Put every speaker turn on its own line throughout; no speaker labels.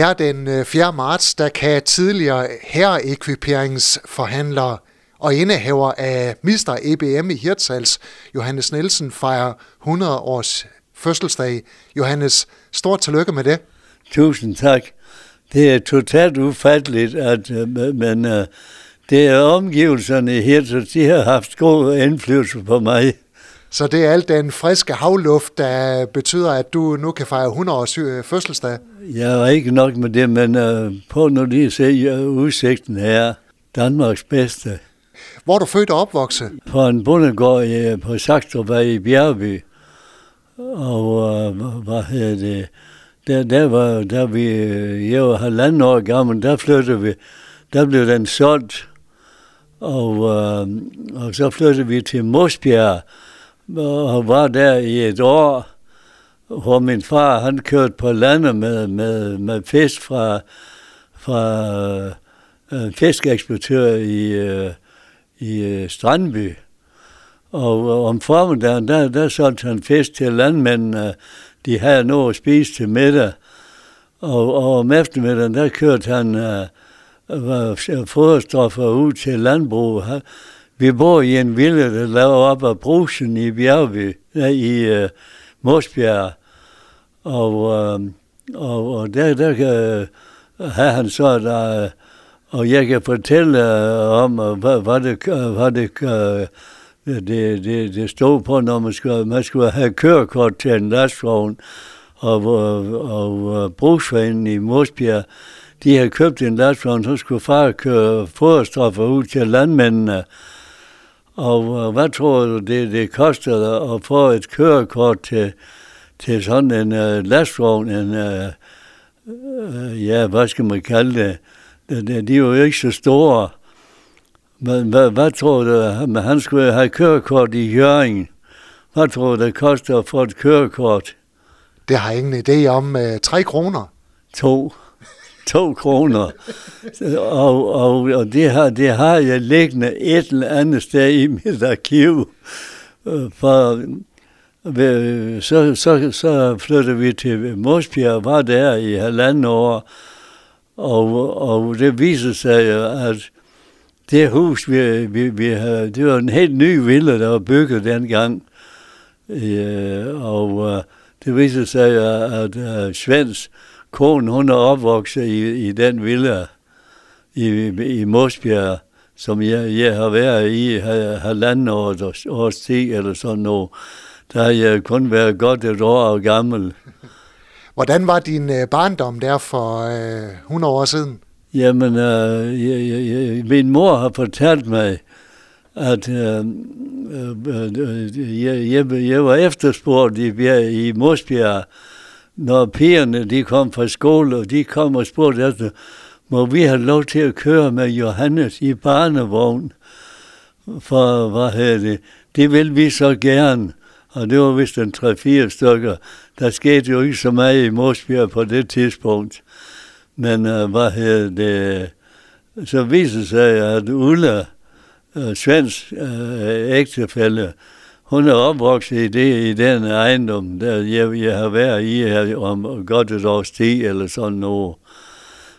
Her den øh, 4. marts, der kan tidligere herreekviperingsforhandlere og indehaver af Mister EBM i Hirtshals, Johannes Nielsen, fejre 100 års fødselsdag. Johannes, stort tillykke med det.
Tusind tak. Det er totalt ufatteligt, at øh, men, øh, det er omgivelserne i Hirtshals, de har haft god indflydelse på mig.
Så det er alt den friske havluft, der betyder, at du nu kan fejre 100 års fødselsdag?
Jeg er ikke nok med det, men uh, på nu lige se uh, udsigten her. Danmarks bedste.
Hvor er du født og opvokset?
På en bondegård i, på Saxtorvej i Bjergby. Og uh, hvad hedder det? Der, der var, der vi, jeg var halvanden år gammel, der flyttede vi, der blev den solgt. Og, uh, og så flyttede vi til Mosbjerg, og var der i et år, hvor min far, han kørte på landet med, med, med fisk fra, fra en fiskeeksportør i, øh, i øh, Strandby. Og, om formiddagen, der, der solgte han fisk til landmændene. De havde noget at spise til middag. Og, og om eftermiddagen, der kørte han øh, foderstoffer ud til landbrug. Vi bor i en villa, der laver op af brusen i Bjergby, i uh, Mosbjerg. Og, uh, og, og der, der kan øh, uh, have han så, der, og jeg kan fortælle uh, om, hvad, hvad det, hvad det, uh, det, det, det stod på, når man skulle, man skulle have kørekort til en lastvogn, og, og, og brugsforeningen i Mosbjerg, de havde købt en lastvogn, så skulle far køre foderstoffer ud til landmændene. Og hvad tror du, det, det koster at få et kørekort til, til sådan en uh, lastvogn, en, uh, uh, ja, hvad skal man kalde det? De, de, er jo ikke så store. Men hvad, hvad tror du, men han skulle have kørekort i Jørgen. Hvad tror du, det koster at få et kørekort?
Det har jeg ingen idé om. Uh, tre kroner?
To. To kroner. og, og, og det, har, det har jeg liggende et eller andet sted i mit arkiv. Øh, for øh, så, så, så flyttede vi til Mosbjerg og var der i halvanden år. Og, og det viser sig, at det hus, vi, vi, vi havde, det var en helt ny villa, der var bygget dengang. Øh, og øh, det viser sig, at, at Svends kone, hun er opvokset i, i den villa i, i Mosbjerg, som jeg, jeg har været i halvanden års, års tid eller sådan noget. Der har jeg kun været godt et år gammel.
Hvordan var din barndom der for øh, 100 år siden?
Jamen, øh, jeg, jeg, min mor har fortalt mig, at øh, øh, jeg, jeg, jeg var efterspurgt i, i Mosbjerg, når pigerne de kom fra skole, og de kom og spurgte efter, må vi have lov til at køre med Johannes i barnevogn? For hvad hedder det? Det vil vi så gerne. Og det var vist en 3-4 stykker. Der skete jo ikke så meget i Mosbjerg på det tidspunkt. Men uh, hvad hedder det? Så viser sig, at Ulla, uh, Svends øh, uh, ægtefælde, hun er opvokset i, det, i den ejendom, der jeg, jeg har været i her om godt et års tid eller sådan noget.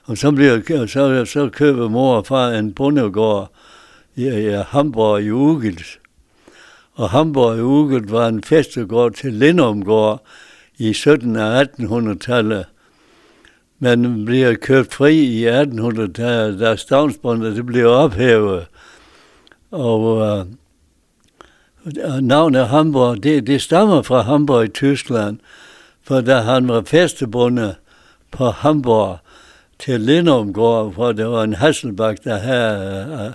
Og så, bliver, så, så køber mor og far en bondegård i, i Hamburg i Ugelt. Og Hamburg i Ugelt var en festegård til Lindumgård i 1700- og 1800-tallet. Men bliver købt fri i 1800-tallet, da stavnsbåndet det blev ophævet. Og uh, navnet Hamburg, det, det stammer fra Hamburg i Tyskland, for da han var festebundet på Hamburg til Lindomgård, hvor der var en Hasselbach, der havde,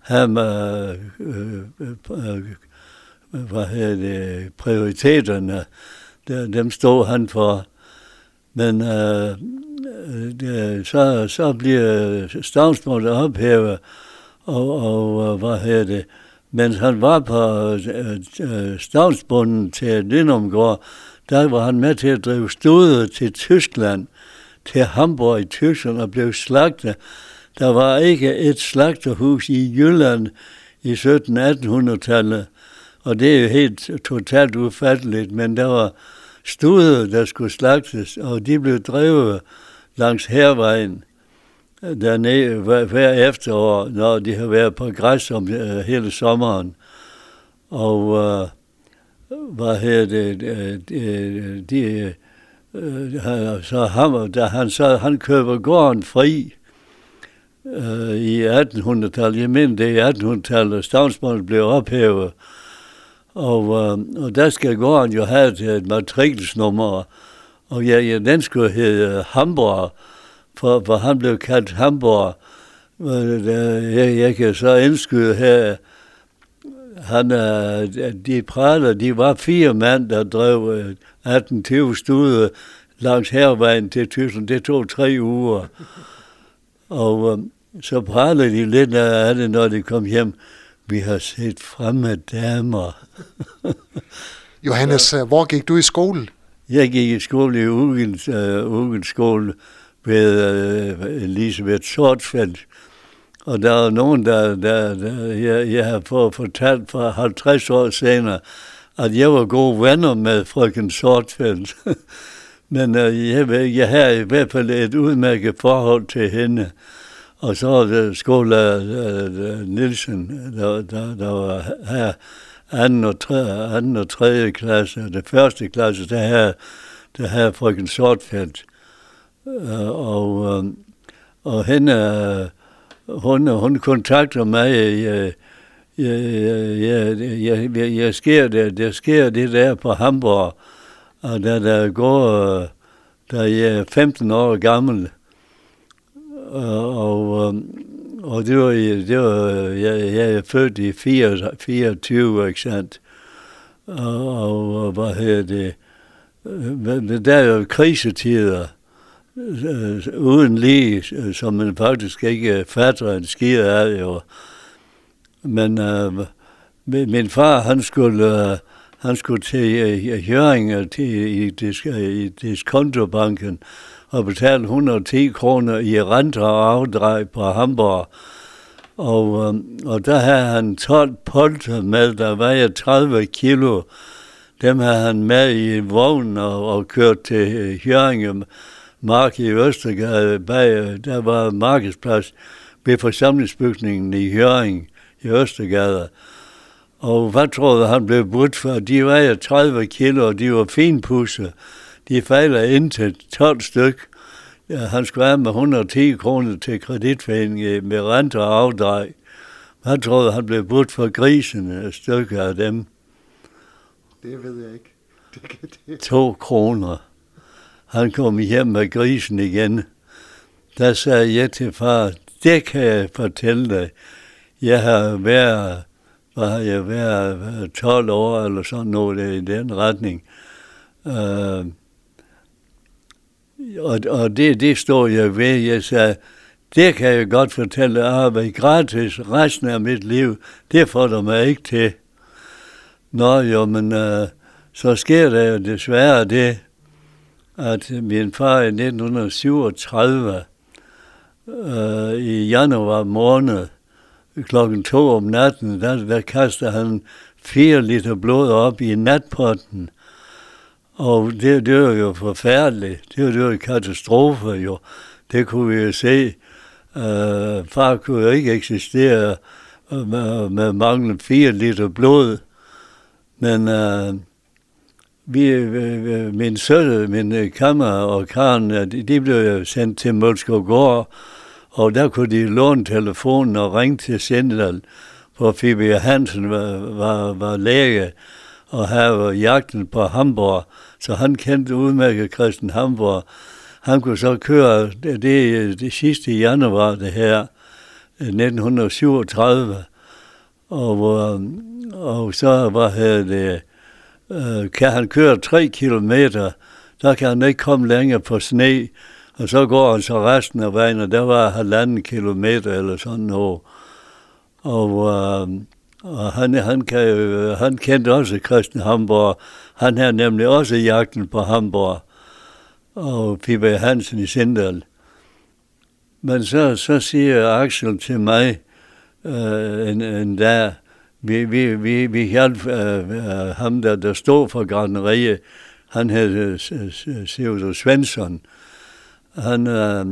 havde med, øh, øh, hvad hedder det, prioriteterne, dem stod han for. Men øh, øh det, så, så bliver stavnsmålet ophævet, og, og øh, hvad hedder det, mens han var på øh, øh stavnsbunden til Lindomgård, der var han med til at drive studer til Tyskland, til Hamburg i Tyskland og blev slagtet. Der var ikke et slagterhus i Jylland i 1700-1800-tallet, og det er jo helt totalt ufatteligt, men der var studer, der skulle slagtes, og de blev drevet langs hervejen dernede hver, hver efterår, når de har været på græs om øh, hele sommeren. Og øh, hvad her det, de, de, øh, øh så ham, da han, så, han køber gården fri øh, i 1800-tallet. Jeg mener, det er 1800-tallet, stavnsmålet blev ophævet. Og, øh, og der skal gården jo have et matrikelsnummer, og ja, ja, den skulle hedde Hamburg, for, for han blev kaldt Hamburg. Jeg, jeg kan så indskyde her, han, de prater, de var fire mand, der drev 18-20 studer langs hervejen til Tyskland. Det tog tre uger. Og så prater de lidt af det, når de kom hjem. Vi har set fremme damer.
Johannes, hvor gik du i skole?
Jeg gik i skole i Ugens, uh, Ugens skole ved uh, Elisabeth Sortfeldt. Og der er nogen, der, der, der jeg, jeg har fået fortalt for 50 år senere, at jeg var gode venner med frøken Sortfeldt. Men uh, jeg, jeg har i hvert fald et udmærket forhold til hende. Og så var det skolelærer uh, øh, Nielsen, der, der, der var her anden og, tredje, anden og tredje klasse, og det første klasse, der her, der her frøken Sortfeldt. Øh, og, øh, og hende, øh, hun, hun kontakter mig, jeg, jeg, jeg, jeg, jeg, jeg sker det, der sker det der på Hamburg, og da der går, da jeg er 15 år gammel, og, og det var, det var jeg, jeg er født i 24, ikke sandt? Og, og hvad hedder det? Men der er jo krisetider, øh, uden lige, øh, som man faktisk ikke øh, fatter en skid af, jo. Men øh, min far, han skulle, Øh, han skulle til øh, uh, Jøring til, i, disk, i diskontobanken, og betale 110 kroner i renter og afdrag på Hamburg. Og, øhm, og der havde han 12 polter med, der vejede 30 kilo. Dem havde han med i vognen og, og kørt til Hjørringe Mark i Østergade. Bag, der var markedsplads ved forsamlingsbygningen i Hjørring i Østergade. Og hvad troede han blev brudt for? De vejede 30 kilo, og de var finpudset de fejler ind til 12 styk. Ja, han skulle have med 110 kroner til kreditforeningen med rente og afdrag. Han troede, han blev budt for grisen et stykke af dem.
Det ved jeg ikke.
Det, det. To kroner. Han kom hjem med grisen igen. Der sagde jeg til far, det kan jeg fortælle dig. Jeg har været, hvad har jeg været, 12 år eller sådan noget i den retning. Uh, og, og det, det står jeg ved. Jeg sagde, det kan jeg godt fortælle, at arbejde gratis resten af mit liv, det får du mig ikke til. Nå jo, men uh, så sker der jo desværre det, at min far i 1937 øh, i januar måned klokken to om natten, der, der kaster han fire liter blod op i natpotten. Og det, det var jo forfærdeligt. Det var, det var en katastrofe jo. Det kunne vi jo se. Øh, far kunne jo ikke eksistere øh, med, med manglen fire liter blod. Men øh, vi, øh, øh, øh, min søn, min kammer og Karen, de, de blev sendt til Mølskov Gård, og der kunne de låne telefonen og ringe til Sindal, hvor Phoebe Hansen var, var, var læge og have jagten på Hamburg. Så han kendte udmærket Christian Hamburg. Han kunne så køre det, det, det sidste i januar, det her, 1937. Og, og så var det, øh, kan han køre 3 kilometer, der kan han ikke komme længere på sne, og så går han så resten af vejen, og der var halvanden kilometer eller sådan noget. Og, øh, og han, han, kan, han kendte også Christian Hamburg. Han havde nemlig også jagten på Hamburg og Pibe Hansen i Sindal. Men så, så siger Axel til mig øh, en, en dag, vi, vi, vi, vi hjalp øh, øh ham, der, der stod for gardneriet, han hed øh, Sigurd Svensson, han, øh,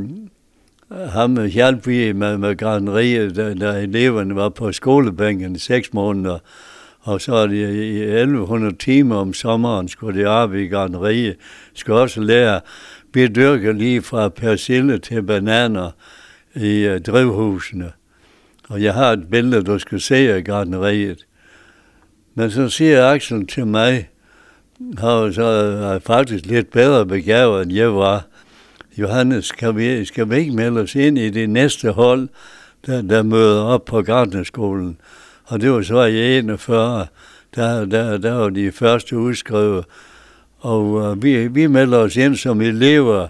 ham hjalp vi med, med gardneriet, da, da eleverne var på skolebænken i seks måneder. Og så er det i 1100 timer om sommeren, skulle de arbejde i gardneriet. Skulle også lære, vi dyrker lige fra persille til bananer i uh, drivhusene. Og jeg har et billede, du skal se af gardneriet. Men så siger Axel til mig, han så er faktisk lidt bedre begavet, end jeg var. Johannes, skal vi, skal vi ikke melde os ind i det næste hold, der, der møder op på Gardnerskolen? Og det var så i 41, der, der, der var de første udskrevet. Og uh, vi, vi melder os ind som elever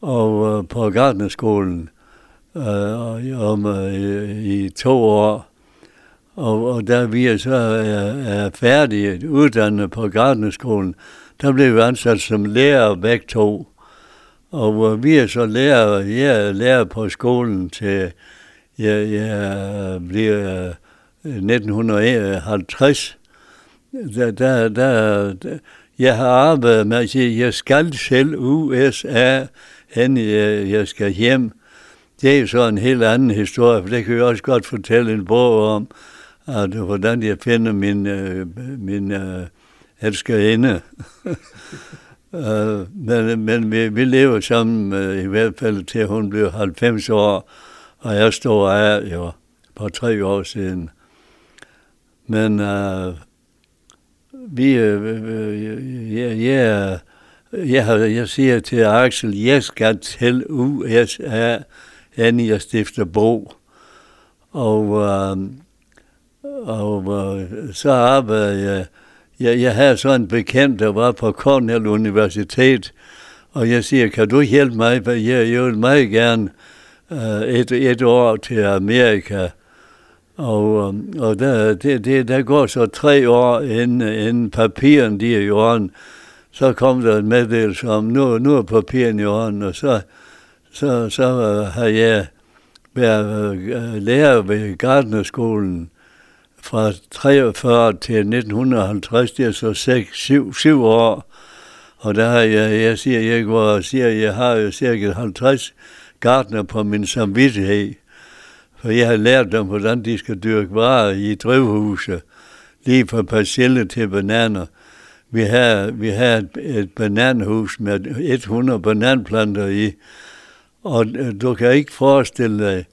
og, uh, på Gardnerskolen øh, om, øh, i, to år. Og, og da vi så er, er færdige uddannet på Gardnerskolen, der blev vi ansat som lærer begge to. Og øh, vi er så lærer, jeg er lærer på skolen til, jeg, jeg bliver 1950. Der, der, der, der, jeg har arbejdet med at sige, jeg skal selv USA, hen jeg, jeg skal hjem. Det er jo så en helt anden historie, for det kan jeg også godt fortælle en bog om, at hvordan jeg finder min, øh, min uh, elskerinde. uh, men men vi, vi lever sammen uh, i hvert fald til hun blev 90 år, og jeg står af jo på tre år siden. Men uh, vi, uh, jeg, jeg, jeg, jeg siger til Axel, jeg skal til USA, an i at stifte bo. Og, øh, og øh, så arbejdede jeg, jeg, jeg havde sådan en bekendt, der var på Cornell Universitet, og jeg siger, kan du hjælpe mig? Jeg, jeg vil meget gerne øh, et, et år til Amerika. Og, øh, og der, det, det, der går så tre år, inden, inden papiren de er i orden. Så kom der en meddelelse om, nu, nu er papiren i orden, og så, så, så øh, har jeg været øh, lærer ved Gardnerskolen fra 43 til 1950, det er så 6, 7, 7 år. Og der har jeg, jeg siger, jeg går og siger, jeg har jo cirka 50 gardner på min samvittighed. For jeg har lært dem, hvordan de skal dyrke varer i drivhuse, lige fra persille til bananer. Vi har, vi har et, et bananhus med 100 bananplanter i, og øh, du kan ikke forestille dig,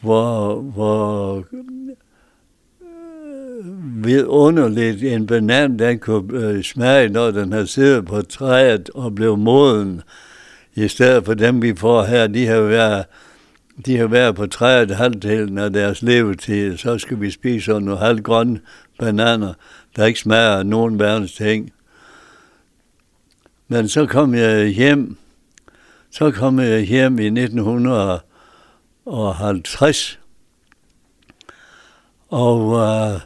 hvor, hvor øh, vidunderligt en banan den kunne øh, smage, når den har siddet på træet og blev moden. I stedet for dem, vi får her, de har været de har været på træet halvdelen af deres levetid, så skal vi spise nogle halvgrønne bananer, der ikke smager af nogen verdens ting. Men så kom jeg hjem, så kom jeg hjem i 1950, og uh,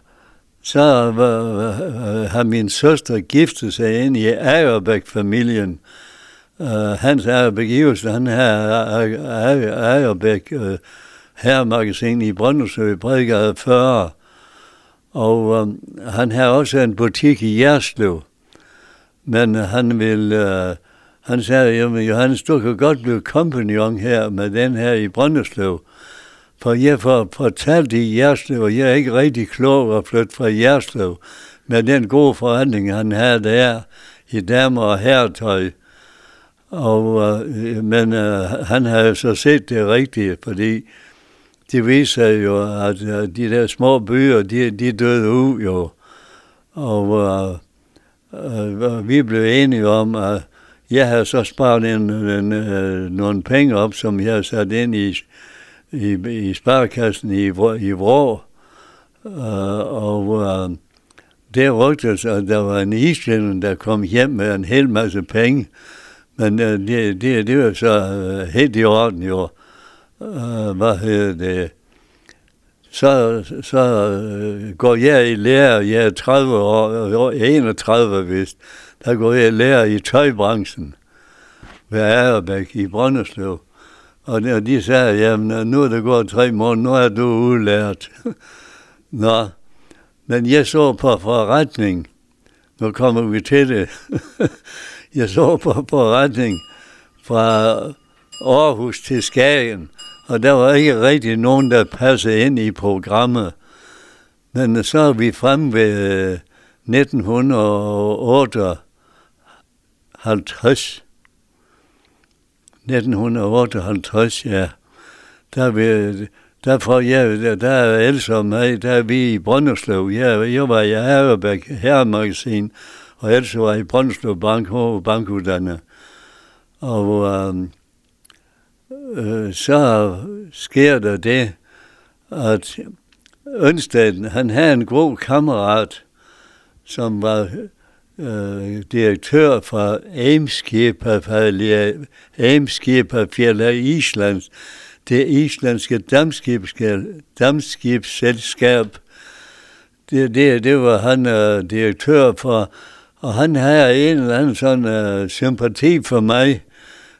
så uh, har min søster giftet sig ind i Agerbæk-familien, Uh, øh, Hans Ejerbæk Iversen, han har Ejerbæk uh, herremagasin i Brøndersø, Bredegade 40. Og um, han har også en butik i Jerslev. Men han vil, uh, han sagde, jamen Johannes, du kan godt blive kompagnon her med den her i Brønderslev. For jeg får fortalt i Jerslev, og jeg er ikke rigtig klog at flytte fra Jerslev med den gode forhandling, han havde der i damer og herretøj og, øh, men øh, han har jo så set det rigtige, fordi det viser jo, at øh, de der små byer, de, de døde ud jo. Og øh, øh, vi blev enige om, at jeg havde så sparet en, en, en, øh, nogle penge op, som jeg havde sat ind i, i, i sparekassen i, i Vrå. Uh, og øh, uh, det rygtes, at der var en islænder, der kom hjem med en hel masse penge, men uh, det, det, det var så uh, helt i orden jo. Uh, hvad hedder det? Så, så uh, går jeg i lære, jeg er 30 år, 31 vist, der går jeg i i tøjbranchen ved Agerbæk i Brønderslev. Og de, de sagde, jamen nu er det gået tre måneder, nu er du udlært. Nå, men jeg så på forretning, nu kommer vi til det, jeg så på, forretning fra Aarhus til Skagen, og der var ikke rigtig nogen, der passede ind i programmet. Men så er vi frem ved øh, 1958. 1958, ja. Der, vi, der, får jeg, der, der er Else og mig, der er vi i Brønderslev. Jeg, jeg var i Herrebæk Herremagasin, og Else var i Brønderslev Bank, bankuddannet. Og øh, øh, så sker der det, at Ønstaden, han havde en god kammerat, som var øh, direktør for Eimskipafjellet Island, det islandske dammskibsselskab. Det, det, det var han øh, direktør for, og han havde en eller anden sådan øh, sympati for mig.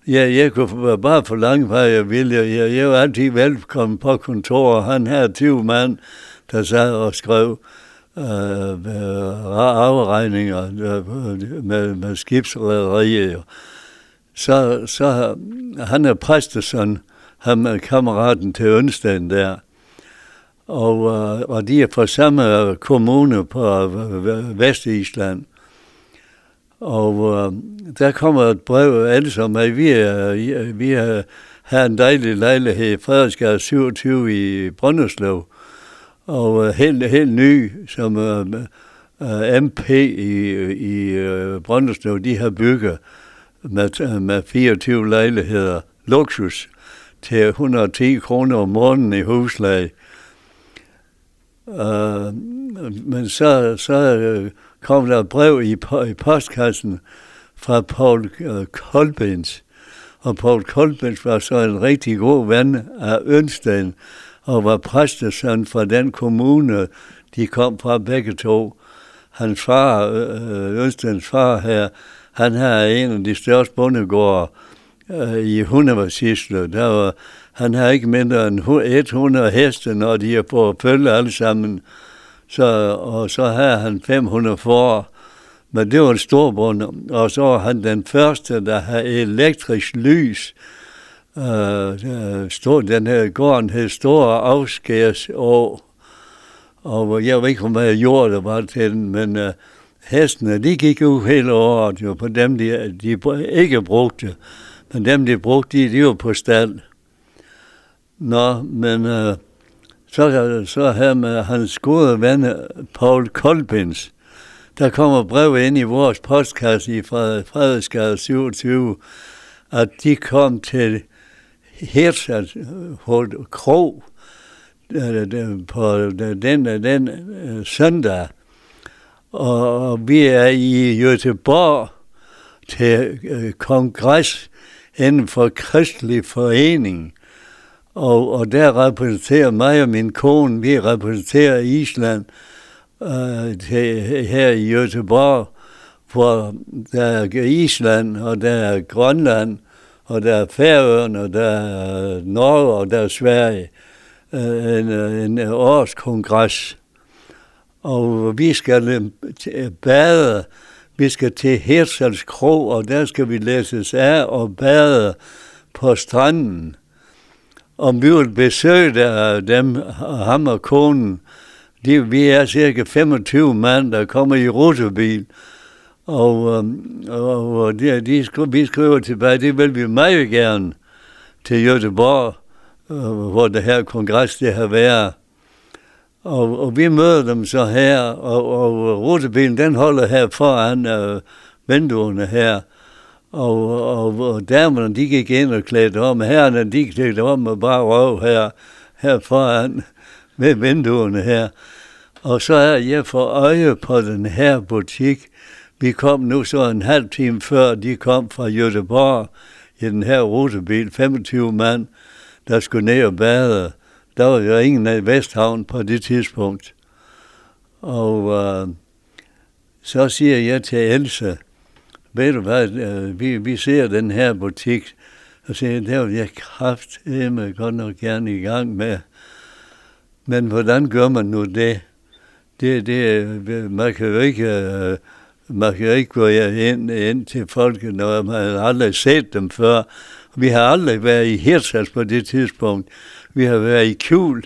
Ja, jeg kunne bare for langt, hvad jeg ville. Jeg, jeg var altid velkommen på kontoret. Han havde 20 mand, der sad og skrev Øh, øh, afregninger øh, med, med skibsrederier. Så, så han er præstesøn, ham er kammeraten til Ønsten der. Og, øh, og de er fra samme kommune på Vestisland. Og øh, der kommer et brev, alle som er, vi er, vi er, har en dejlig lejlighed i Frederiksgade 27 i Brønderslev og øh, helt, helt ny, som øh, øh, uh, MP i, i uh, Brønderslev, de har bygget med, med 24 lejligheder, luksus, til 110 kroner om måneden i husleje. Uh, men så, så kom der et brev i, i postkassen fra Paul Kolbens, og Paul Kolbens var så en rigtig god ven af Ønsten, og var præstesøn fra den kommune, de kom fra begge to. Hans far, øh, øh, Østens far her, han havde en af de største bondegårde øh, i Hundevarsisle. Der var, han har ikke mindre end 100 heste, når de er på at følge alle sammen. Så, og så har han 500 får. Men det var en stor bonde. Og så var han den første, der havde elektrisk lys Øh, øh, stod, den her gården hed Store Afskærs og, og jeg ved ikke, hvor øh, meget jord der var til den, men øh, hestene, de gik jo hele året jo på dem, de, de ikke brugte. Men dem, de brugte, de, de var på stand. Nå, men øh, så, så her med hans gode ven, Paul Kolbins, der kommer brev ind i vores postkasse i Frederiksgade 27, at de kom til Hirtshals øh, krog øh, øh, på den, den søndag. Og vi er i Göteborg til kongres inden for kristelig forening. Og, og der repræsenterer mig og min kone, vi repræsenterer Island øh, til, her i Göteborg, hvor der er Island og der er Grønland, og der er Færøerne, og der er Norge, og der er Sverige. Øh, en, en årskongres. Og vi skal øh, øh, bade, vi skal til Hirtshals Kro, og der skal vi læses af og bade på stranden. Og vi vil besøge dem, ham og konen. De, vi er cirka 25 mand, der kommer i rutebil og, øhm, og, og de, de skri, vi skriver tilbage, det vil vi meget gerne til Göteborg, øh, hvor det her kongres det har været. Og, og vi møder dem så her, og, og rutebilen den holder her foran øh, vinduerne her. Og, og, og damerne, de gik ind og klædte om. Herrerne, de klædte om og bare røv her, her foran ved vinduerne her. Og så er jeg for øje på den her butik, vi kom nu så en halv time før, de kom fra Göteborg i den her rutebil, 25 mand, der skulle ned og bade. Der var jo ingen i Vesthavn på det tidspunkt. Og uh, så siger jeg til Else, ved du hvad, øh, vi, vi ser den her butik, og siger, det vil jeg kraftedeme godt nok gerne i gang med. Men hvordan gør man nu det? Det, det øh, man kan jo ikke uh, man kan ikke gå ind, ind til folk, når man har aldrig set dem før, Vi har aldrig været i Hirtshals på det tidspunkt. Vi har været i Kjul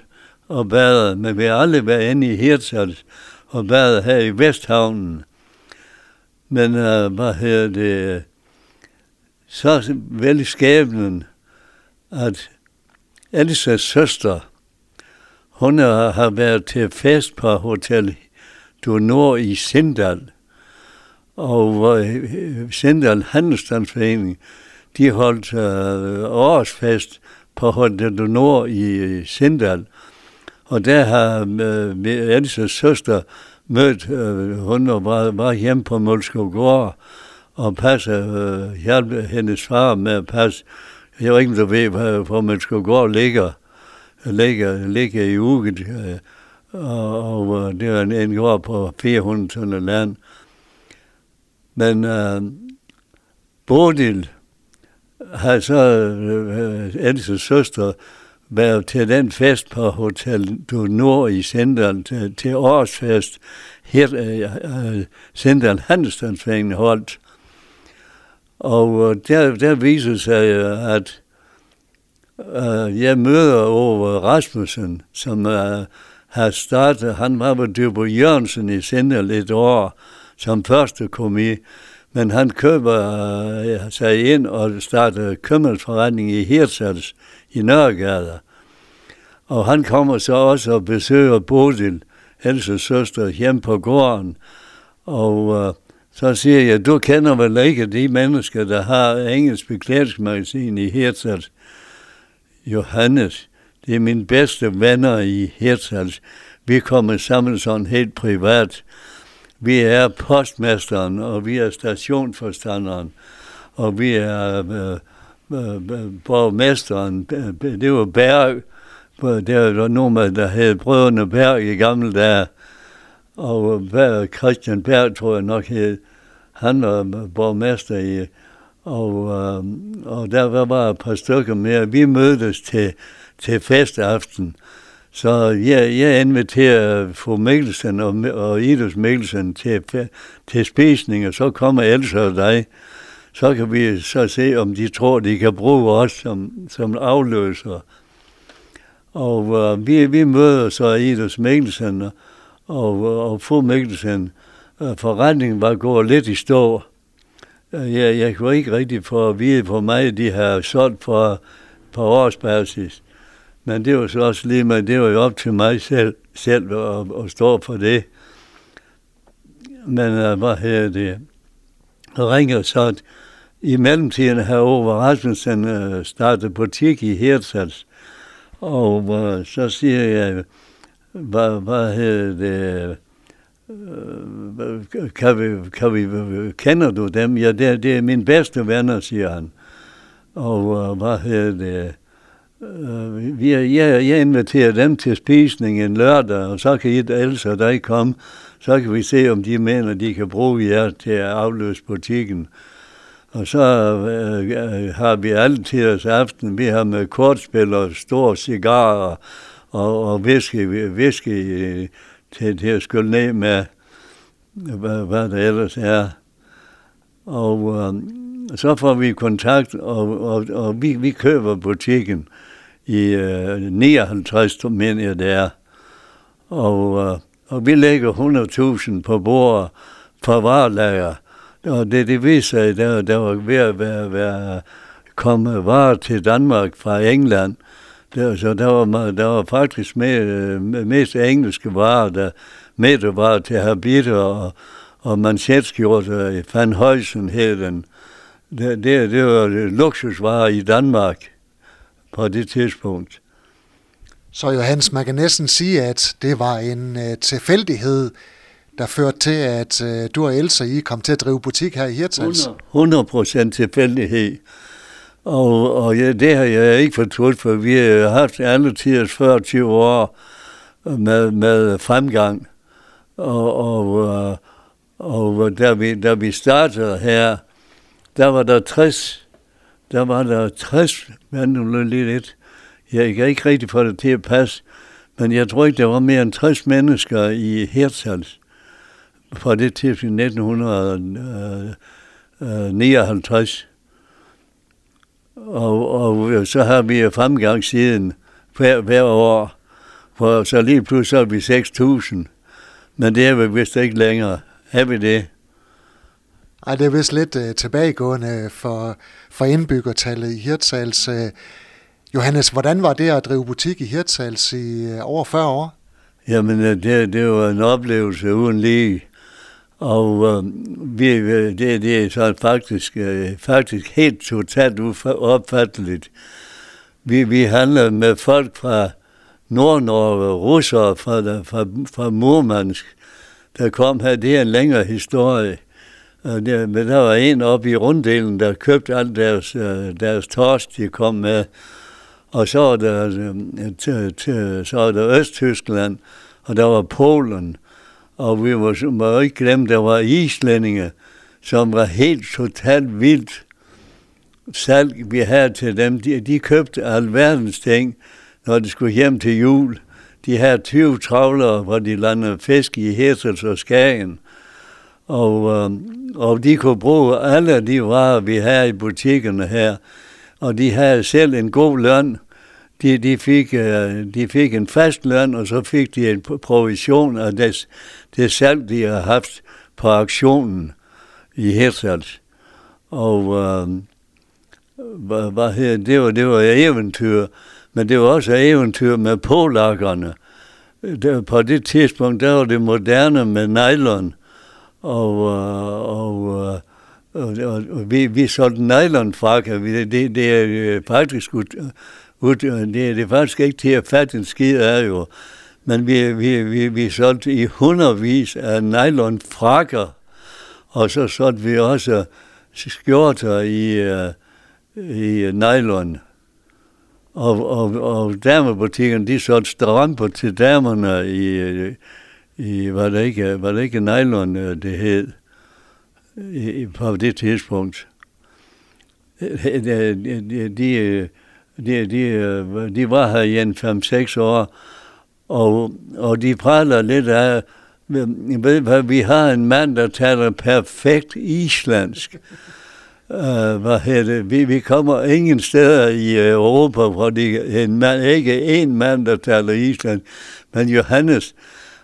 og badet, men vi har aldrig været inde i Hirtshals og badet her i Vesthavnen. Men uh, hvad hedder det? Så vældig skæbnen, at Elisas søster, hun har været til fest på Hotel Du Nord i Sindal. Og hvor øh, Sindal Handelsstandsforening, de holdt øh, årsfest på Hotel Du Nord i øh, Sindal. Og der har øh, uh, Elisas søster mødt, øh, hun var, var hjemme på Målskov Gård og passe, øh, hjalp hendes far med at passe. Jeg ved ikke, om du ved, hvor man skal gå og ligge, ligge, ligge i uget. Øh, og, og øh, det var en, en gård på 400 tønder land. Men øh, Bodil har så øh, øh Elses søster været til den fest på Hotel Du Nord i Sindal til, til årsfest. Her øh, øh, Sindal Sendal holdt. Og øh, der, der viser sig, at øh, jeg møder over Rasmussen, som øh, har startet, han var ved Dyrbo Jørgensen i Sindal et år, som første komi, men han køber uh, sig ind og starter købmandsforretning i Hirtshals i Nørregade. Og han kommer så også og besøger Bodil, Elses søster, hjem på gården. Og øh, så siger jeg, du kender vel ikke de mennesker, der har engelsk beklædningsmagasin i Hirtshals? Johannes, det er mine bedste venner i Hirtshals. Vi kommer sammen sådan helt privat. Vi er postmesteren, og vi er stationforstanderen, og vi er øh, øh, øh, borgmesteren. Det var Berg. Der var nogen, der hed Brødrene Berg i gamle dage. Og Berg, Christian Berg, tror jeg nok hed. Han var borgmester i og, øh, og der var bare et par stykker mere. Vi mødtes til, til festaften. Så jeg, jeg inviterer fru Mikkelsen og, og Idus Mikkelsen til, til spisning, og så kommer Elsa og dig. Så kan vi så se, om de tror, de kan bruge os som, som afløser. Og uh, vi, vi møder så Idus Mikkelsen og, og, og fru Mikkelsen. Øh, forretningen var gået lidt i stå. Øh, jeg, jeg kunne ikke rigtig få at vide, hvor meget de har solgt for, på årsbasis. Men det var så også lige med, det var jo op til mig selv, selv at, at stå for det. Men uh, hvad hedder det? Jeg ringer så, at i mellemtiden her over Rasmussen øh, uh, startede butik i Hirtshals. Og uh, så siger jeg, hvad, hvad hedder det? Uh, kan vi, kan vi, kender du dem? Ja, det, det er mine bedste venner, siger han. Og uh, hvad hedder det? Uh, vi, jeg, jeg inviterer dem til spisning en lørdag, og så kan I ellers og dig komme. Så kan vi se, om de mener, de kan bruge jer til at afløse butikken. Og så uh, har vi altid os aften. Vi har med kortspil og store cigarer og, og whisky, whisky til, til at skylle ned med, hvad, hvad der ellers er. Og uh, så får vi kontakt, og, og, og vi, vi køber butikken i øh, 59, mener jeg det er. Og, øh, og vi lægger 100.000 på bordet fra varelager. Og det, det viser sig, der, der var ved at være, være komme varer til Danmark fra England. Der, så der var, der var faktisk med, øh, mest engelske varer, der med var til habiter og, og manchettskjorter, Van Højsen hed den. Det, det, det var luksusvarer i Danmark på det tidspunkt.
Så Johannes, man kan næsten sige, at det var en uh, tilfældighed, der førte til, at uh, du og Elsa I kom til at drive butik her i Hirtshals.
100 procent tilfældighed. Og, og ja, det har jeg ikke fortrudt, for vi har haft alle tiders 40 år med, med fremgang. Og, og, øh, og, og da, vi, da vi startede her, der var der 60 der var der 60, men lidt lidt. Jeg kan ikke rigtig få det til at passe, men jeg tror ikke, der var mere end 60 mennesker i Hirtshals fra det til 1959. Og, og så har vi fremgang siden hver, hver år. For så lige pludselig så er vi 6.000. Men det er vi vist ikke længere. Er vi det?
Ej, det er vist lidt øh, tilbagegående for, for indbyggertallet i Hirtshals. Øh, Johannes, hvordan var det at drive butik i Hirtshals i øh, over 40 år?
Jamen, øh, det, det var en oplevelse uden lige. Og øh, vi, øh, det, det er så faktisk, øh, faktisk helt totalt opfatteligt. Vi, vi handler med folk fra Nord-Norge, russere fra, fra, fra Murmansk, der kom her. Det er en længere historie. Uh, men der var en oppe i runddelen, der købte alt deres, øh, deres torsk, de kom med. Og så var der, øh, til, til, så var der Østtyskland, og der var Polen og vi må, må ikke glemme, der var islændinge, som var helt totalt vildt salg, vi havde til dem. De, de købte alverdens ting, når de skulle hjem til jul. De havde 20 travlere, hvor de landede fisk i Hirsels og Skagen. Og, øh, og de kunne bruge alle de varer, vi havde i butikkerne her. Og de havde selv en god løn de, de, fik, øh, de fik en fast løn, og så fik de en provision af det, det salg, de har haft på aktionen i Hirtshals. Og øh, hvad, hvad her, det, var, det var eventyr, men det var også eventyr med polakkerne. Der, på det tidspunkt, der var det moderne med nylon, øh, og, øh, og, øh, og, og og vi, vi solgte nylonfrakker. Det, det, er øh, faktisk ud, ud, det, er, det er faktisk ikke til at fatte en skid af jo. Men vi, vi, vi, vi solgte i hundredvis af nylonfrakker, og så solgte vi også skjorter i, i nylon. Og, og, og damebutikken, de solgte stramper til damerne i, i var, det ikke, var det ikke nylon, det hed, i, på det tidspunkt. De, de, de, de, de, var her i en 5-6 år, og, og de praler lidt af, ved hvad, vi har en mand, der taler perfekt islandsk. Uh, hvad hedder det? Vi, vi kommer ingen steder i Europa, hvor de, en mand, ikke en mand, der taler islandsk, men Johannes,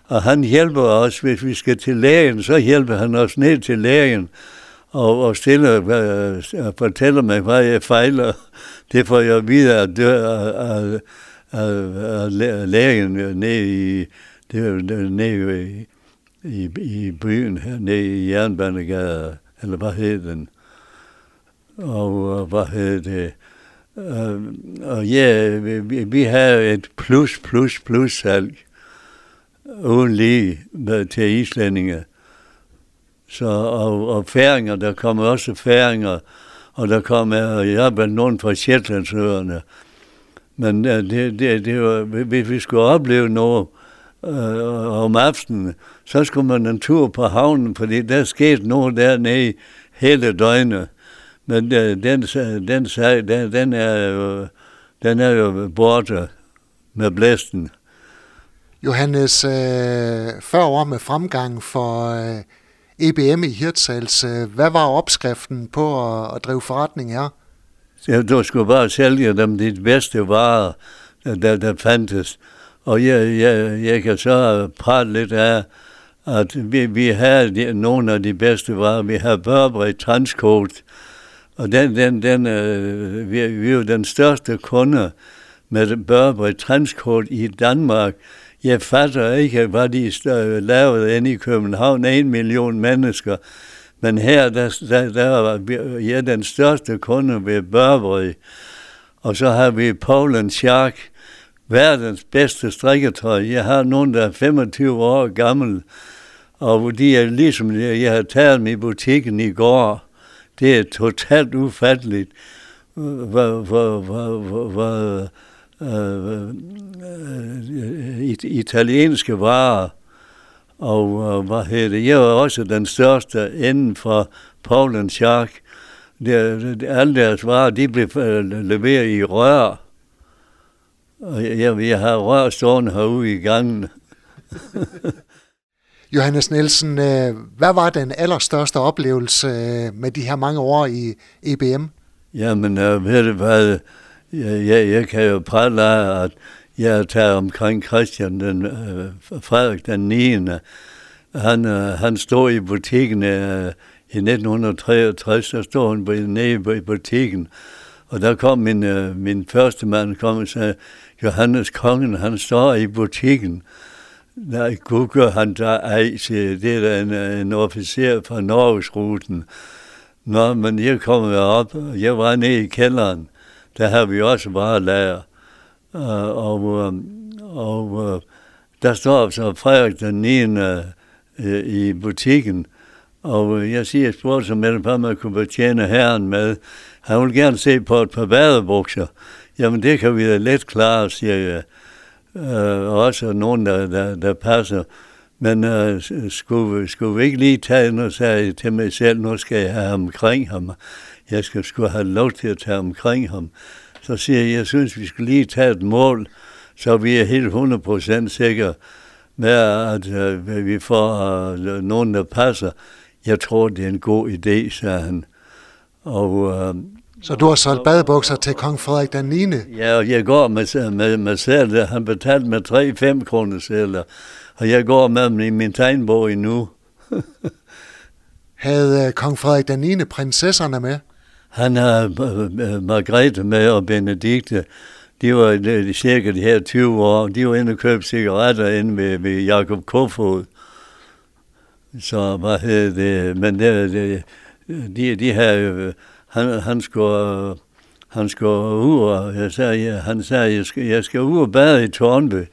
og han hjælper os, hvis vi skal til lægen, så hjælper han os ned til lægen og, og stiller øh, og fortæller mig, hvad jeg fejler. Det får jeg videre at, af, af, af lægen nede i, det nede i, i, i byen her, nede i Jernbanegade, eller hvad hed den? Og hvad hed det? Og, og ja, vi, vi har et plus, plus, plus salg uden lige med, til islændinge. Så, og, og færinger, der kom også færinger, og der kom øh, jeg blandt nogen fra Shetlandsøerne. Men øh, det, det, det var, hvis vi skulle opleve noget øh, om aftenen, så skulle man en tur på havnen, fordi der skete noget dernede hele døgnet. Men øh, den, den, sag, den, den, er jo, den er jo borte med blæsten.
Johannes, øh, 40 år med fremgang for øh, EBM i Hirtshals. Øh, hvad var opskriften på at, at drive forretning her?
Ja, du skulle bare sælge dem de bedste varer, der, der fandtes. Og jeg, jeg, jeg kan så prate lidt af, at vi, vi havde de, nogle af de bedste varer. Vi har Burberry Transcoat, og den, den, den, øh, vi, vi er jo den største kunde med Burberry Transcoat i Danmark. Jeg fatter ikke, hvad de øh, lavede inde i København, en million mennesker. Men her, der, der, der var jeg den største kunde ved Burberry. Og så har vi Paul Shark, verdens bedste strikketøj. Jeg har nogen, der er 25 år gammel, og de er ligesom, jeg har taget dem i butikken i går. Det er totalt ufatteligt, hvor, hvor, hvor, hvor, hvor øh, øh, italienske varer. Og øh, hvad hedder det? Jeg var også den største inden for Paul Shark. Det, det, alle deres varer, de blev øh, leveret i rør. Og jeg, jeg har rør stående herude i gangen.
Johannes Nielsen, øh, hvad var den allerstørste oplevelse med de her mange år i EBM?
Jamen, øh, ved du hvad, jeg, jeg, jeg kan jo prale af, at jeg tager omkring Christian den, øh, Frederik den 9. Han, øh, han stod i butikken øh, i 1963, så stod han nede i butikken, og der kom min, øh, min første mand kom og sagde, Johannes Kongen, han står i butikken. Nej, Google, han der ej, siger, det er da en, øh, en officer fra Norgesruten. Nå, men jeg kom op, og jeg var nede i kælderen. Der har vi også bare lager. Uh, og, uh, og uh, der står så Frederik den 9. Uh, i butikken, og jeg siger, jeg spurgte så med, om man kunne betjene herren med. Han ville gerne se på et par badebukser. Jamen, det kan vi da let klare, siger jeg. Øh, også nogen, der, der, der passer. Men øh, skulle, skulle vi ikke lige tage noget, sagde jeg til mig selv, nu skal jeg have ham omkring ham. Jeg skal skulle have lov til at tage omkring ham. Så siger jeg, jeg synes, vi skal lige tage et mål, så vi er helt 100% sikre med, at uh, vi får uh, nogen, der passer. Jeg tror, det er en god idé, sagde han.
Og, uh, så du har solgt badebukser til kong Frederik den 9.
Ja, og jeg går med, med, med selv. Han betalte med 3-5 kroner sedler. Og jeg går med dem i min tegnbog endnu.
Havde kong Frederik den 9. prinsesserne med?
Han har øh, øh, Margrethe med og Benedikte. De var øh, cirka de her 20 år. De var inde og købte cigaretter inde ved, ved Jakob Kofod. Så hvad hedder det? Men det, det, de, de her, han, han skulle, han skulle ud, og jeg sagde, ja, han sagde, jeg skal, jeg skal ud og bade i Tornby.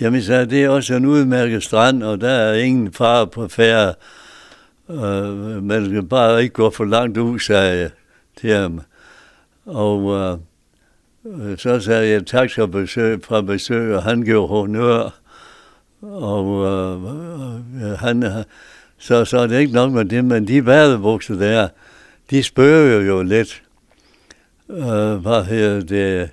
Jamen, jeg sagde, det er også en udmærket strand, og der er ingen far på færre. Uh, man skal bare ikke gå for langt ud, sagde jeg til ham. Og øh, øh, så sagde jeg tak for besøg, fra besøg, og han gjorde honør. Og øh, øh han, øh, så, så er det ikke nok med det, men de badebukser der, de spørger jo lidt. Øh, hvad hedder det?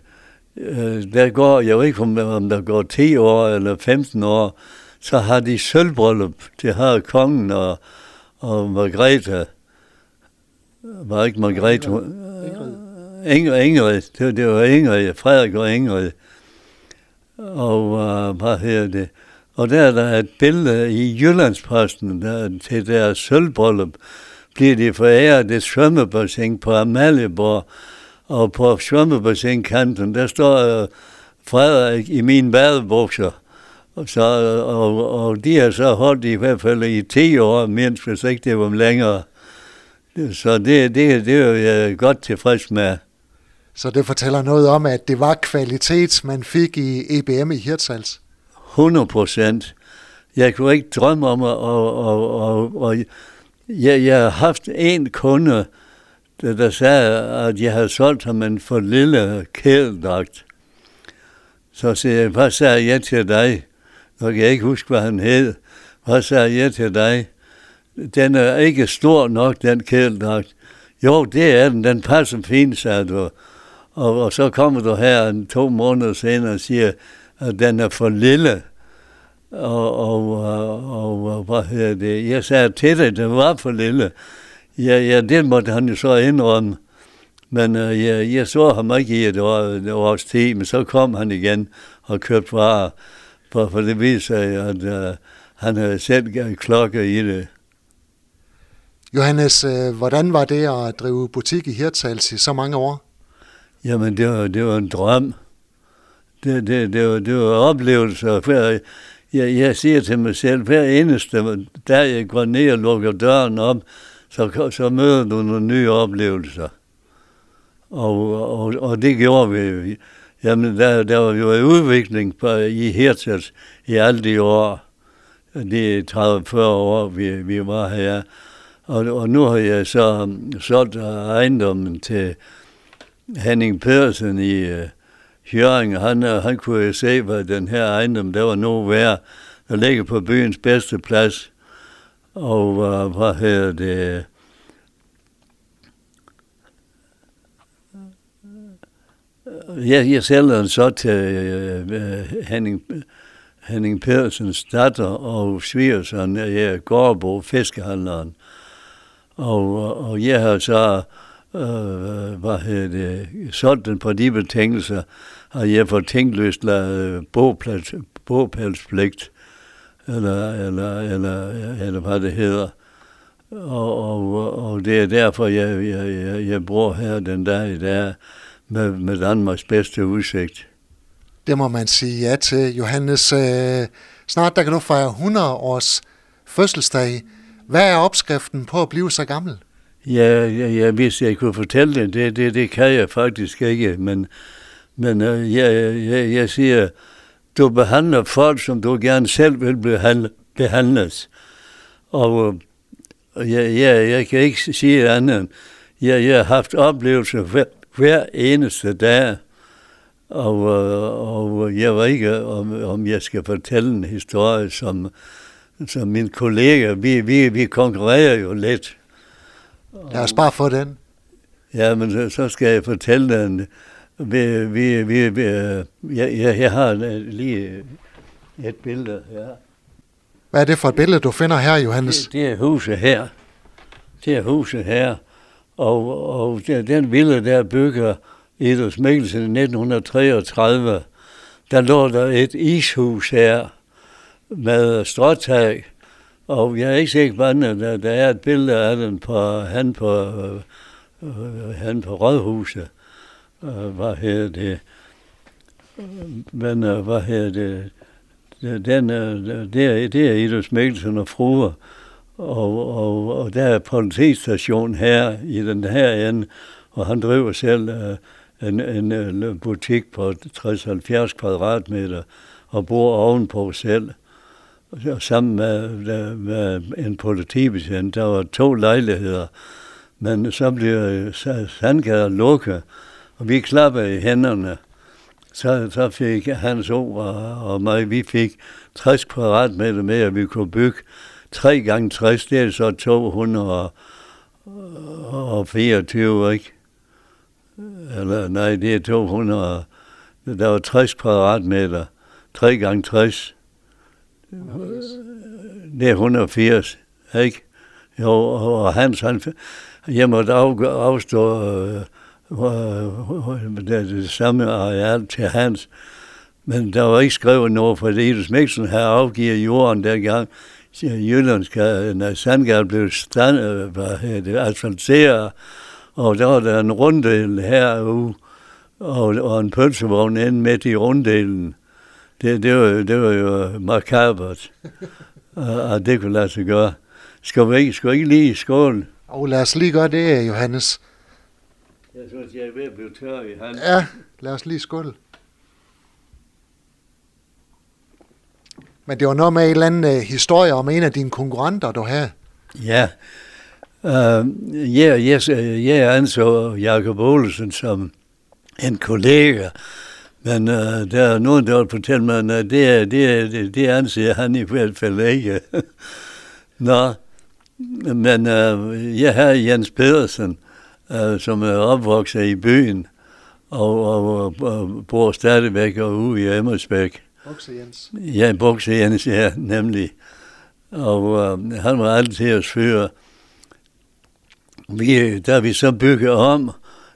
Øh, der går, jeg ved ikke om der går 10 år eller 15 år, så har de sølvbryllup. Det har kongen og, og Margrethe. Var ikke Margrethe? Ingrid. Ingrid. Det, det var Ingrid. Frederik og Ingrid. Og uh, hvad hedder det? Og der er der et billede i Jyllandsposten der, til deres sølvbryllup. Bliver de foræret et svømmebassin på Amalieborg, og på svømmebassinkanten, der står uh, Frederik i mine badebukser. Og, så, og, og de har så holdt i hvert fald i 10 år, mens hvis ikke det var længere. Så det, det, det er jeg godt tilfreds med.
Så det fortæller noget om, at det var kvalitet, man fik i EBM i Hirtshals?
100 procent. Jeg kunne ikke drømme om at... Og, og, og, og jeg, jeg har haft en kunde, der, der sagde, at jeg havde solgt ham en for lille kæledragt. Så siger jeg, hvad sagde jeg til dig? Nu kan jeg ikke huske, hvad han hed. Hvad sagde jeg til dig? Den er ikke stor nok, den kæledragt. Jo, det er den. Den passer fint, sagde du. Og, og så kommer du her en to måneder senere og siger, at den er for lille. Og, og, og, og hvad hedder det? Jeg sagde til dig, den var for lille. Ja, ja, det måtte han jo så indrømme. Men øh, uh, jeg, jeg så ham ikke i et, år, et års tid, men så kom han igen og købte varer. For, for det viser sig, at uh, han havde selv klokke i det.
Johannes, øh, hvordan var det at drive butik i Hirtshals i så mange år?
Jamen, det var, det var en drøm. Det, det, det, var, det var oplevelser. Hver, jeg, jeg siger til mig selv, hver eneste der jeg går ned og lukker døren op, så, så møder du nogle nye oplevelser. Og, og, og det gjorde vi. Jamen, der, der var jo en udvikling på, i Hirtshals i alle de år. De 30-40 år, vi, vi var her. Og, og nu har jeg så øh, solgt ejendommen til Henning Pedersen i uh, Hjørring. Han, øh, han kunne jo se, hvad den her ejendom, der var nu værd. Der ligger på byens bedste plads. Og uh, hvad hedder det? Jeg, jeg sælger den så til uh, Henning, Henning Pedersens datter og svigersøn, jeg er Gårdbo, fiskehandleren. Og, og jeg har så øh, hvad hedder det, solgt den på de betingelser, har jeg får tænkløst lavet bogplads, bogpælspligt, eller, eller, eller, eller hvad det hedder. Og, og, og det er derfor, jeg, jeg, jeg, jeg bor her den dag i dag med, med Danmarks bedste udsigt.
Det må man sige ja til. Johannes, øh, snart der kan du fejre 100 års fødselsdag. Hvad er opskriften på at blive så gammel?
Ja, ja, ja hvis jeg kunne fortælle det, det, det, det kan jeg faktisk ikke, men, men øh, jeg, jeg, jeg siger, du behandler folk, som du gerne selv vil behandles. Og øh, jeg, jeg, jeg kan ikke sige andet. Jeg, jeg har haft oplevelser hver, hver eneste dag, og, øh, og jeg ved ikke, om, om jeg skal fortælle en historie, som, som min kollega, vi, vi, vi konkurrerer jo lidt.
Lad os bare få den.
Ja, men så, så skal jeg fortælle den. Vi, vi, vi, vi, jeg, jeg, jeg har lige et billede her.
Hvad er det for et billede, du finder her, Johannes?
Det, det er huset her. Det er huset her. Og, og den villa, der bygger Eders Mikkelsen i 1933, der lå der et ishus her med stråtag. Og jeg er ikke sikker på, at der, der er et billede af den på, han på, øh, han på Rådhuset. Øh, hvad hedder det? Men øh, hvad hedder det? Den, øh, det, er, det er Idus Mikkelsen og fruer. Og, og, og der er politistation her i den her ende, og han driver selv øh, en, en, en butik på 60-70 kvadratmeter og bor ovenpå selv. Og sammen med, øh, med en politibetjent, der var to lejligheder, men så blev Sandgade lukket, og vi klappede i hænderne. Så, så fik hans ord og mig, vi fik 60 kvadratmeter mere, vi kunne bygge 3 gange 60, det er så 224, ikke? Eller nej, det er 200, der var 60 kvadratmeter, 3 gange 60. Det er 180, ikke? Jo, og Hans, han, jeg måtte af, afstå øh, øh, det, det samme areal til Hans, men der var ikke skrevet noget, for Edus Miksen havde afgivet jorden dengang, Jyllandske, når Sandgade blev stand, øh, hvad det, asfalteret, og der var der en runddel herude, og, og en pølsevogn inde midt i runddelen. Det, det, var, det var jo makabert, at det kunne lade sig gøre. Skal vi ikke, skal vi ikke lige skåle?
Og lad os lige gøre det, Johannes.
Jeg synes, jeg er ved at blive tør i handen.
Ja, lad os lige skåle. Men det var noget med en eller anden uh, historie om en af dine konkurrenter, du havde.
Ja, uh, jeg, jeg, jeg anså Jacob Olsen som en kollega, men uh, der er nogen, der vil fortælle mig, at det, det, det, det anser han i hvert fald ikke. Nå, men uh, jeg har Jens Pedersen, uh, som er opvokset i byen, og, og, og bor stadigvæk ude i Emmersbæk.
Bukse Jens.
Ja, Bukse Jens, ja, nemlig. Og uh, han var altid os føre. Vi, da vi så byggede om,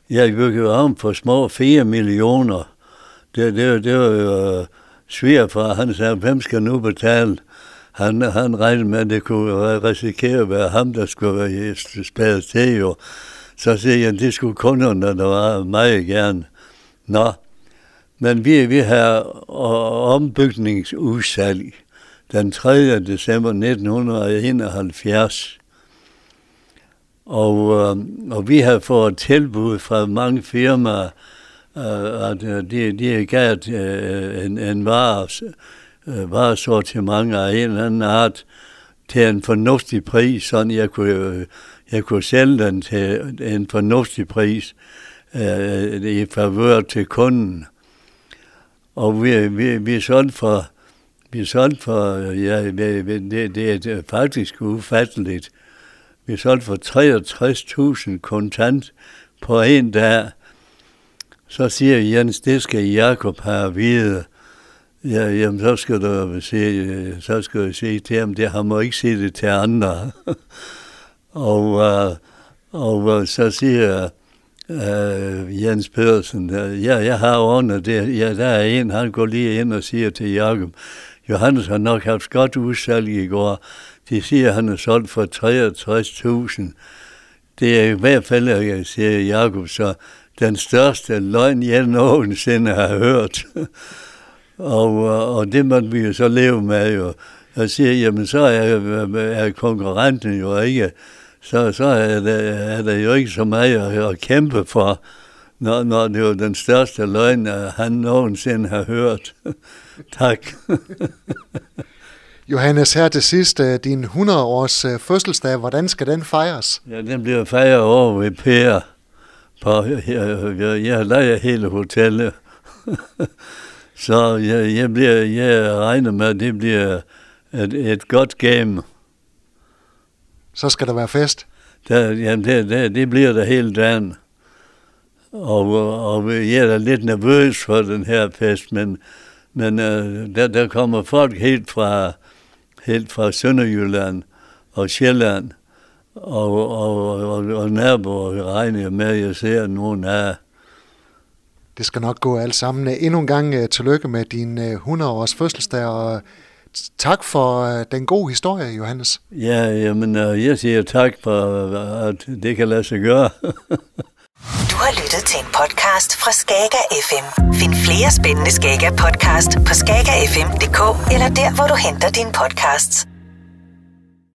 jeg byggede om for små 4 millioner. Det, det, det var jo uh, svigerfar, han sagde, hvem skal nu betale? Han, han regnede med, at det kunne risikere at være ham, der skulle være spadet til jo. Så siger jeg, det skulle kunderne, der var meget gerne. Nå, men vi, vi har øh, ombygningsudsalg den 3. december 1971. Og, øh, og vi har fået tilbud fra mange firmaer, Øh, at de, de gav øh, en, en vare, øh, varesortiment af en eller anden art til en fornuftig pris, sådan jeg kunne, jeg kunne sælge den til en fornuftig pris øh, i favør til kunden. Og vi, vi, vi solgte for, vi solgte for, ja, det, det er faktisk ufatteligt. Vi solgte for 63.000 kontant på en dag. Så siger Jens, det skal Jakob have at vide. Ja, jamen, så skal du se, så skal du se til ham, det han må ikke sige det til andre. og, uh, og øh, så siger uh, Jens Pedersen. Ja, jeg har ordnet det. Ja, der er en, han går lige ind og siger til Jakob, Johannes har nok haft godt udsalg i går. De siger, at han er solgt for 63.000. Det er i hvert fald, jeg siger Jakob, så den største løgn, jeg nogensinde har hørt. og, og det måtte vi jo så leve med jo. Jeg siger, jamen så er, er konkurrenten jo ikke, så, så er, der, er der jo ikke så meget at, at kæmpe for, når, når det er den største løgn, han nogensinde har hørt. tak.
Johannes, her til sidst, øh, din 100-års øh, fødselsdag, hvordan skal den fejres?
Ja, den bliver fejret over ved Per. På, jeg, jeg, jeg leger hele hotellet. Så jeg, jeg, bliver, jeg regner med, at det bliver et, et godt game.
Så skal der være fest?
Der, jamen, det, det, det bliver der hele dagen. Og, og jeg er da lidt nervøs for den her fest, men, men uh, der, der kommer folk helt fra, helt fra Sønderjylland og Sjælland og, og, og, og naboer regner jeg med, at jeg ser nogen af.
Det skal nok gå alt sammen. Endnu en gang uh, tillykke med din uh, 100-års fødselsdag, og tak for uh, den gode historie, Johannes.
Ja, jamen, uh, jeg siger tak for, at det kan lade sig gøre.
du har lyttet til en podcast fra Skager FM. Find flere spændende Skager podcast på skagerfm.dk eller der, hvor du henter dine podcasts.